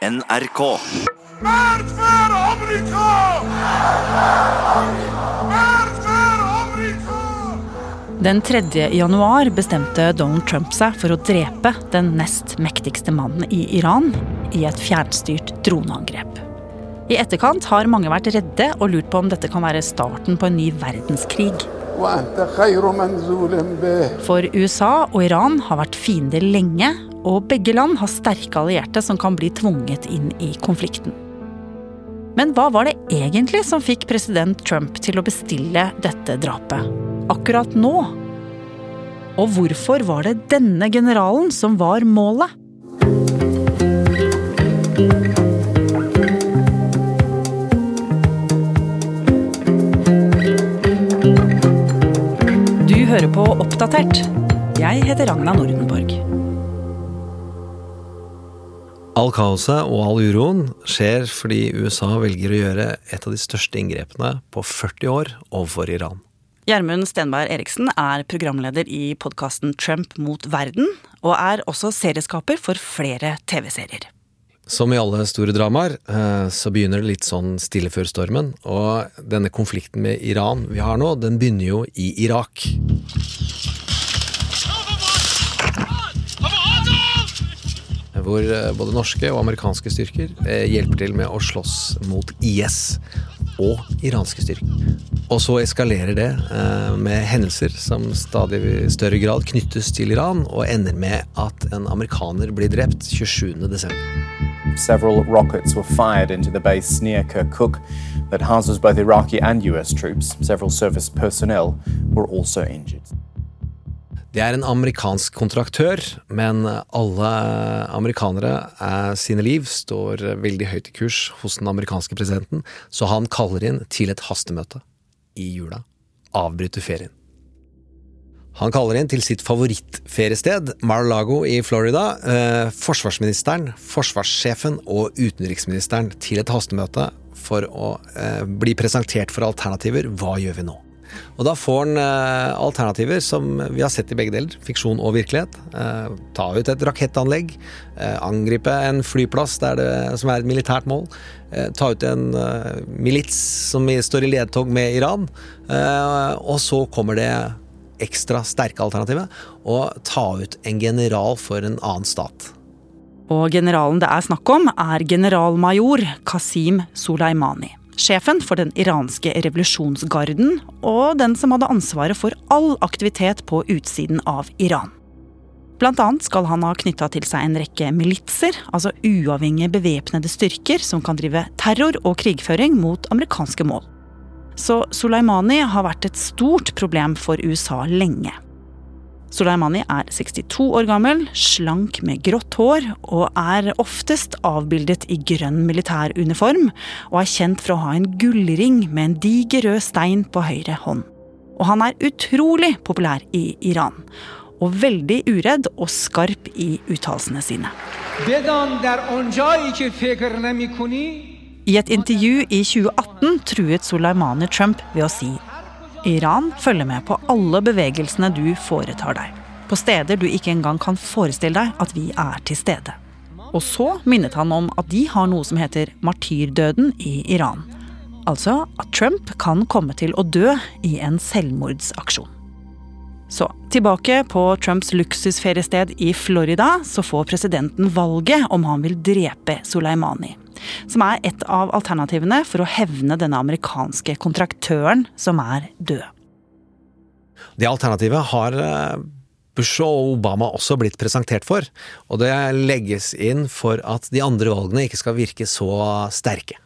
NRK. Verd for Amerika! Verd for Amerika! Den 3. januar bestemte Donald Trump seg for å drepe den nest mektigste mannen i Iran i et fjernstyrt droneangrep. I etterkant har mange vært redde og lurt på om dette kan være starten på en ny verdenskrig. For USA og Iran har vært fiender lenge, og begge land har sterke allierte som kan bli tvunget inn i konflikten. Men hva var det egentlig som fikk president Trump til å bestille dette drapet? Akkurat nå? Og hvorfor var det denne generalen som var målet? Hører på Oppdatert. Jeg heter Ragna Nordenborg. All kaoset og all uroen skjer fordi USA velger å gjøre et av de største inngrepene på 40 år overfor Iran. Gjermund Stenberg Eriksen er programleder i podkasten Trump mot verden, og er også serieskaper for flere TV-serier. Som i alle store dramaer, eh, så begynner det litt sånn stille før stormen. Og denne konflikten med Iran vi har nå, den begynner jo i Irak. Hvor eh, både norske og amerikanske styrker eh, hjelper til med å slåss mot IS og iranske styrker. Og så eskalerer det med hendelser som stadig i større grad knyttes til Iran, og ender med at en amerikaner blir drept 27.12. Several rockets were fired into the base near Kirkuk that houses both Iraqi and US troops. Several service personnel were also injured. Det er en amerikansk kontraktør, men alle amerikanere er, sine liv står veldig høyt i kurs hos den amerikanske presidenten, så han kaller inn til et hastemøte i jula. Avbryter ferien. Han kaller inn til sitt favorittferiested, Mar-a-Lago i Florida, eh, forsvarsministeren, forsvarssjefen og utenriksministeren til et hastemøte for å eh, bli presentert for alternativer. Hva gjør vi nå? Og da får han eh, alternativer som vi har sett i begge deler, fiksjon og virkelighet. Eh, ta ut et rakettanlegg, eh, angripe en flyplass det, som er et militært mål. Eh, ta ut en milits som står i ledtog med Iran. Og så kommer det ekstra sterke alternativet å ta ut en general for en annen stat. Og generalen det er snakk om, er generalmajor Qasim Soleimani. Sjefen for den iranske revolusjonsgarden, og den som hadde ansvaret for all aktivitet på utsiden av Iran. Blant annet skal han ha knytta til seg en rekke militser, altså uavhengige bevæpnede styrker som kan drive terror og krigføring mot amerikanske mål. Så Soleimani har vært et stort problem for USA lenge. Soleimani er 62 år gammel, slank med grått hår og er oftest avbildet i grønn militæruniform, og er kjent for å ha en gullring med en diger rød stein på høyre hånd. Og han er utrolig populær i Iran, og veldig uredd og skarp i uttalelsene sine. I et intervju i 2018 truet Soleimani Trump ved å si Iran følger med på alle bevegelsene du foretar deg. På steder du ikke engang kan forestille deg at vi er til stede. Og så minnet han om at de har noe som heter martyrdøden i Iran. Altså at Trump kan komme til å dø i en selvmordsaksjon. Så tilbake på Trumps luksusferiested i Florida, så får presidenten valget om han vil drepe Soleimani. Som er et av alternativene for å hevne denne amerikanske kontraktøren som er død. Det alternativet har eh, Bush og Obama også blitt presentert for, og det legges inn for at de andre valgene ikke skal virke så sterke.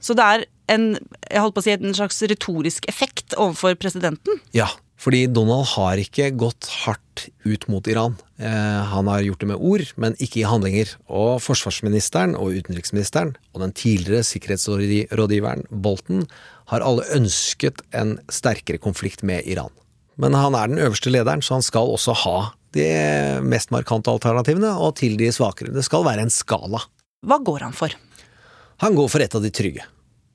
Så det er en, jeg holdt på å si, en slags retorisk effekt overfor presidenten? Ja, fordi Donald har ikke gått hardt ut mot Iran. Eh, han har gjort det med ord, men ikke i handlinger. Og forsvarsministeren og utenriksministeren og den tidligere sikkerhetsrådgiveren Bolton har alle ønsket en sterkere konflikt med Iran. Men han er den øverste lederen, så han skal også ha de mest markante alternativene, og til de svakere. Det skal være en skala. Hva går han for? Han går for et av de trygge.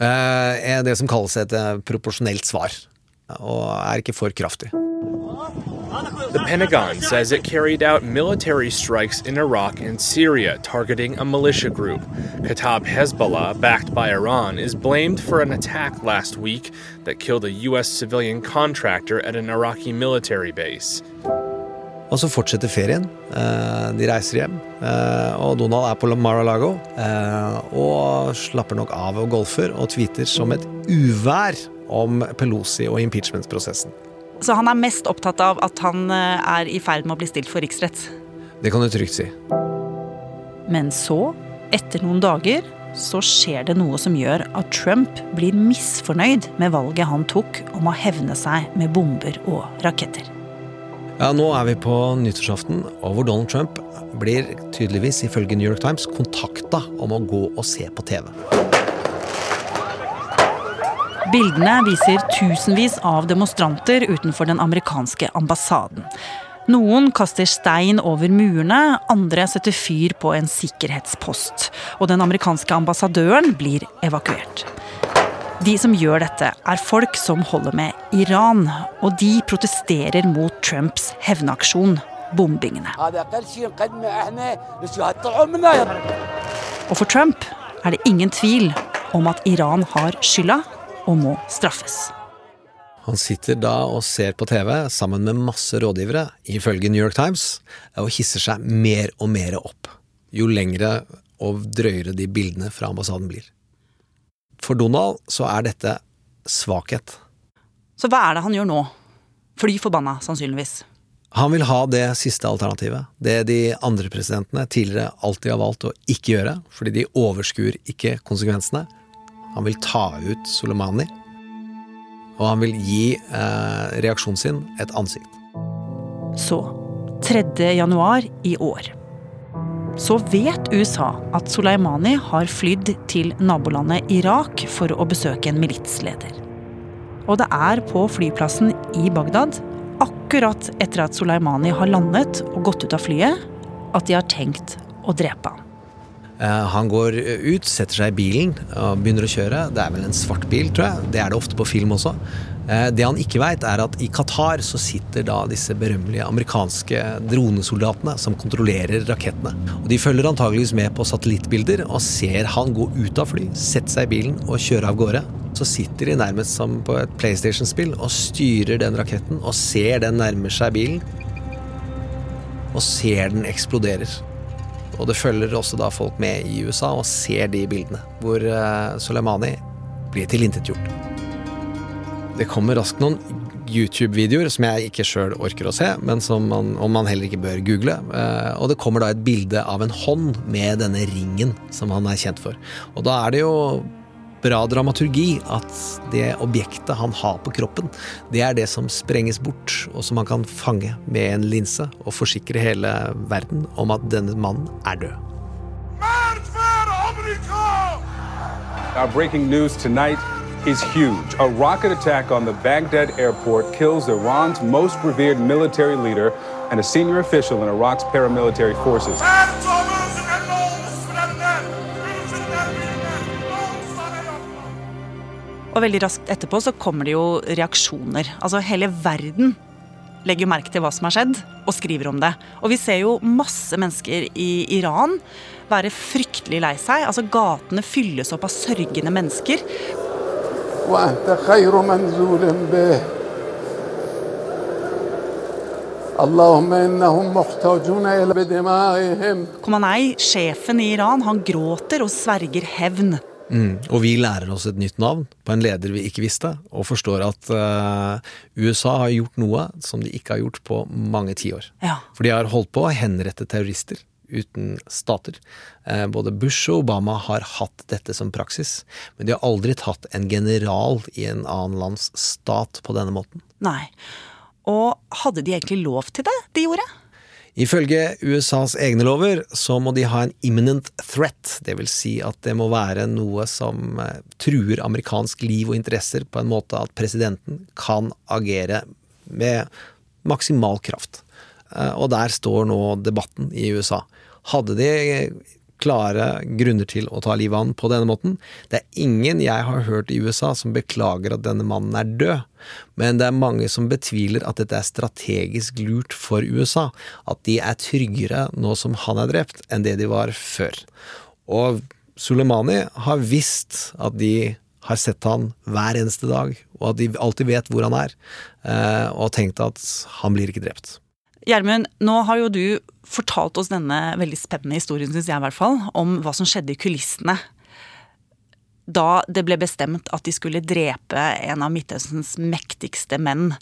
Eh, det som kalles et eh, proporsjonelt svar. Og er ikke for kraftig. The Pentagon says it carried out military strikes in Iraq and Syria targeting a militia group. Qatab Hezbollah, backed by Iran, is blamed for an attack last week that killed a U.S. civilian contractor at an Iraqi military base. Og så fortsetter ferien. Eh, De reiser hjem. eh, Og Donald er på Mar-a-Lago. eh, Og slapper nok av og golfer og tweeter som et uvær om Pelosi og impeachment-prosessen. Så han er mest opptatt av at han eh, er i ferd med å bli stilt for riksrett. Det kan du trygt si. Men så, etter noen dager, så skjer det noe som gjør at Trump blir misfornøyd med valget han tok om å hevne seg med bomber og raketter. Ja, Nå er vi på nyttårsaften, og hvor Donald Trump blir tydeligvis, ifølge New York Times, kontakta om å gå og se på TV. Bildene viser tusenvis av demonstranter utenfor den amerikanske ambassaden. Noen kaster stein over murene, andre setter fyr på en sikkerhetspost. Og den amerikanske ambassadøren blir evakuert. De som gjør dette, er folk som holder med Iran, og de protesterer mot Trumps hevnaksjon, bombingene. Og for Trump er det ingen tvil om at Iran har skylda og må straffes. Han sitter da og ser på TV sammen med masse rådgivere, ifølge New York Times, og hisser seg mer og mer opp. Jo lengre og drøyere de bildene fra ambassaden blir. For Donald så er dette svakhet. Så hva er det han gjør nå? Fly forbanna, sannsynligvis. Han vil ha det siste alternativet, det de andre presidentene tidligere alltid har valgt å ikke gjøre, fordi de overskuer ikke konsekvensene. Han vil ta ut Soleimani, og han vil gi eh, reaksjonen sin et ansikt. Så, 3. januar i år. Så vet USA at Soleimani har flydd til nabolandet Irak for å besøke en militsleder. Og det er på flyplassen i Bagdad, akkurat etter at Soleimani har landet og gått ut av flyet, at de har tenkt å drepe ham. Eh, Han går ut, setter seg i bilen og begynner å kjøre. Det er vel en svart bil, tror jeg. Det er det ofte på film også. Eh, Det han ikke veit, er at i Qatar så sitter da disse berømmelige amerikanske dronesoldatene som kontrollerer rakettene. Og De følger antageligvis med på satellittbilder og ser han gå ut av fly, sette seg i bilen og kjøre av gårde. Så sitter de nærmest som på et PlayStation-spill og styrer den raketten og ser den nærmer seg bilen. Og ser den eksploderer. Og det følger også da folk med i USA og ser de bildene, hvor uh, Soleimani blir tilintetgjort. Det kommer raskt noen YouTube-videoer som jeg ikke sjøl orker å se, men som man, og man heller ikke bør google. Eh, og det kommer da et bilde av en hånd med denne ringen som han er kjent for. Og da er det jo bra dramaturgi at det objektet han har på kroppen, det er det som sprenges bort, og som han kan fange med en linse og forsikre hele verden om at denne mannen er død. Our breaking news tonight is huge. A rocket attack on the Baghdad airport kills Iran's most revered military leader and a senior official in Iraq's paramilitary forces. Og veldig raskt etterpå så kommer det jo reaksjoner. Altså hele verden legger merke til hva som har skjedd, og skriver om det. Og vi ser jo masse mennesker i Iran være fryktelig lei seg. Altså gatene fylles opp av sørgende mennesker. Komanei, sjefen i Iran, han gråter og sverger hevn. Mm. Og vi lærer oss et nytt navn på en leder vi ikke visste, og forstår at uh, USA har gjort noe som de ikke har gjort på mange tiår. Ja. For de har holdt på å henrette terrorister uten stater. Uh, både Bush og Obama har hatt dette som praksis, men de har aldri tatt en general i en annen lands stat på denne måten. Nei. Og hadde de egentlig lov til det de gjorde? Ifølge USAs egne lover så må de ha en imminent threat, vil si at det må være noe som eh, truer amerikansk liv og interesser på en måte at presidenten kan agere med maksimal kraft. Eh, Og der står nå debatten i USA. Hadde de klare grunner til å ta livet av han på denne måten. Det er ingen jeg har hørt i USA som beklager at denne mannen er død, men det er mange som betviler at dette er strategisk lurt for USA, at de er tryggere nå som han er drept, enn det de var før. Og Soleimani har visst at de har sett han hver eneste dag, og at de alltid vet hvor han er, og og tenkt at han blir ikke drept. Gjermund, nå har jo du fortalt oss denne veldig spennende historien, syns jeg i hvert fall, om hva som skjedde i kulissene. Da det ble bestemt at de skulle drepe en av Midtøstens mektigste menn.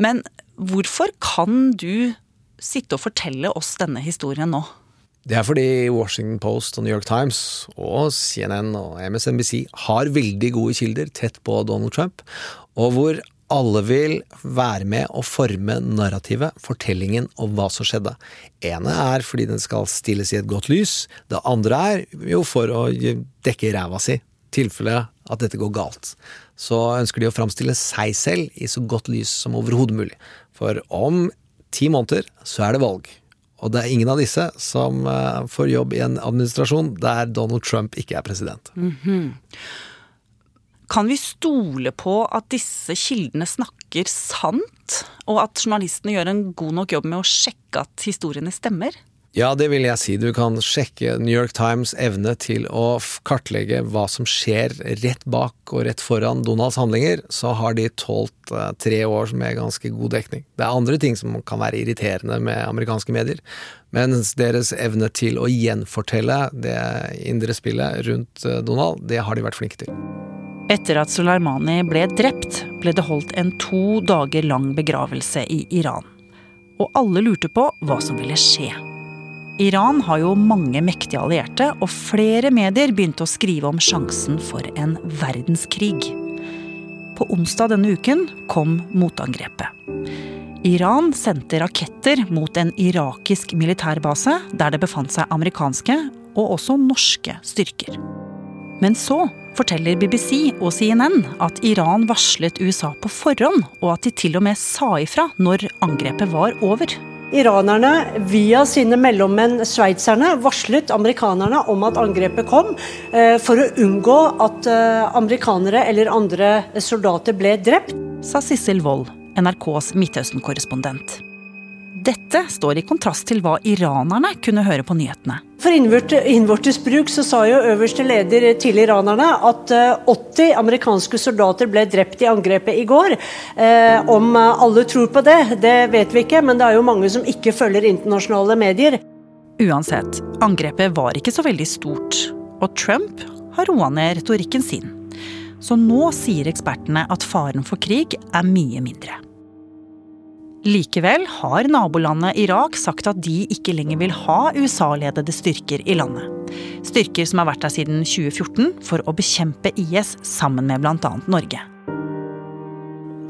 Men hvorfor kan du sitte og fortelle oss denne historien nå? Det er fordi Washington Post og New York Times og CNN og MSNBC har veldig gode kilder tett på Donald Trump, og hvor alle vil være med å forme narrativet, fortellingen om hva som skjedde. ene er fordi den skal stilles i et godt lys, det andre er jo for å dekke ræva si, tilfelle at dette går galt. Så ønsker de å framstille seg selv i så godt lys som overhodet mulig. For om ti måneder så er det valg. Og det er ingen av disse som eh, får jobb i en administrasjon der Donald Trump ikke er president. Mm -hmm. Kan vi stole på at disse kildene snakker sant, og at journalistene gjør en god nok jobb med å sjekke at historiene stemmer? Ja, det vil jeg si. Du kan sjekke New York Times' evne til å kartlegge hva som skjer rett bak og rett foran Donalds handlinger, så har de tålt eh, tre år med ganske god dekning. Det er andre ting som kan være irriterende med amerikanske medier, mens deres evne til å gjenfortelle det indre spillet rundt eh, Donald, det har de vært flinke til. Etter at Soleimani ble drept, ble det holdt en to dager lang begravelse i Iran. Og alle lurte på hva som ville skje. Iran har jo mange mektige allierte, og flere medier begynte å skrive om sjansen for en verdenskrig. På onsdag denne uken kom motangrepet. Iran sendte raketter mot en irakisk militærbase der det befant seg amerikanske og også norske styrker. Men så forteller BBC og CNN at Iran varslet USA på forhånd, og at de til og med sa ifra når angrepet var over. Iranerne via sine mellommenn sveitserne varslet amerikanerne om at angrepet kom, eh, for å unngå at eh, amerikanere eller andre soldater ble drept. Sa Sissel Wold, NRKs Midtøsten-korrespondent. Dette står i kontrast til hva iranerne kunne høre på nyhetene. For innvortes bruk så sa jo øverste leder til iranerne at 80 eh, amerikanske soldater ble drept i angrepet i går. Eh, om alle tror på det, det vet vi ikke, men det er jo mange som ikke følger internasjonale medier. Uansett, angrepet var ikke så veldig stort, og Trump har roa ned retorikken sin. Så nå sier ekspertene at faren for krig er mye mindre. Likevel har nabolandet Irak sagt at de ikke lenger vil ha USA-ledede styrker i landet. Styrker som har vært der siden 2014 for å bekjempe IS sammen med bl.a. Norge.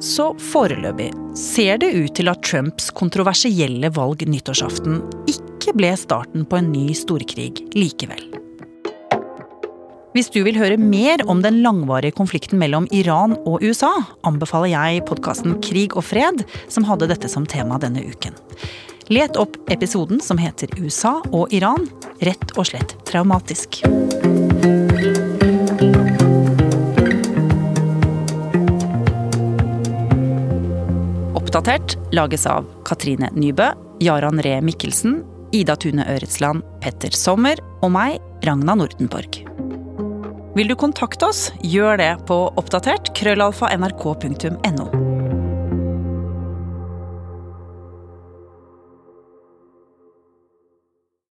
Så foreløpig ser det ut til at Trumps kontroversielle valg nyttårsaften ikke ble starten på en ny storkrig likevel. Hvis du vil høre mer om den langvarige konflikten mellom Iran og USA, anbefaler jeg podkasten Krig og fred, som hadde dette som tema denne uken. Let opp episoden som heter USA og Iran rett og slett traumatisk. Oppdatert lages av Katrine Nybø, Jaran Ree Mikkelsen, Ida Tune Øretsland, Petter Sommer og meg, Ragna Nordenborg. Vil du kontakte oss, gjør det på oppdatert krøllalfa nrk.no.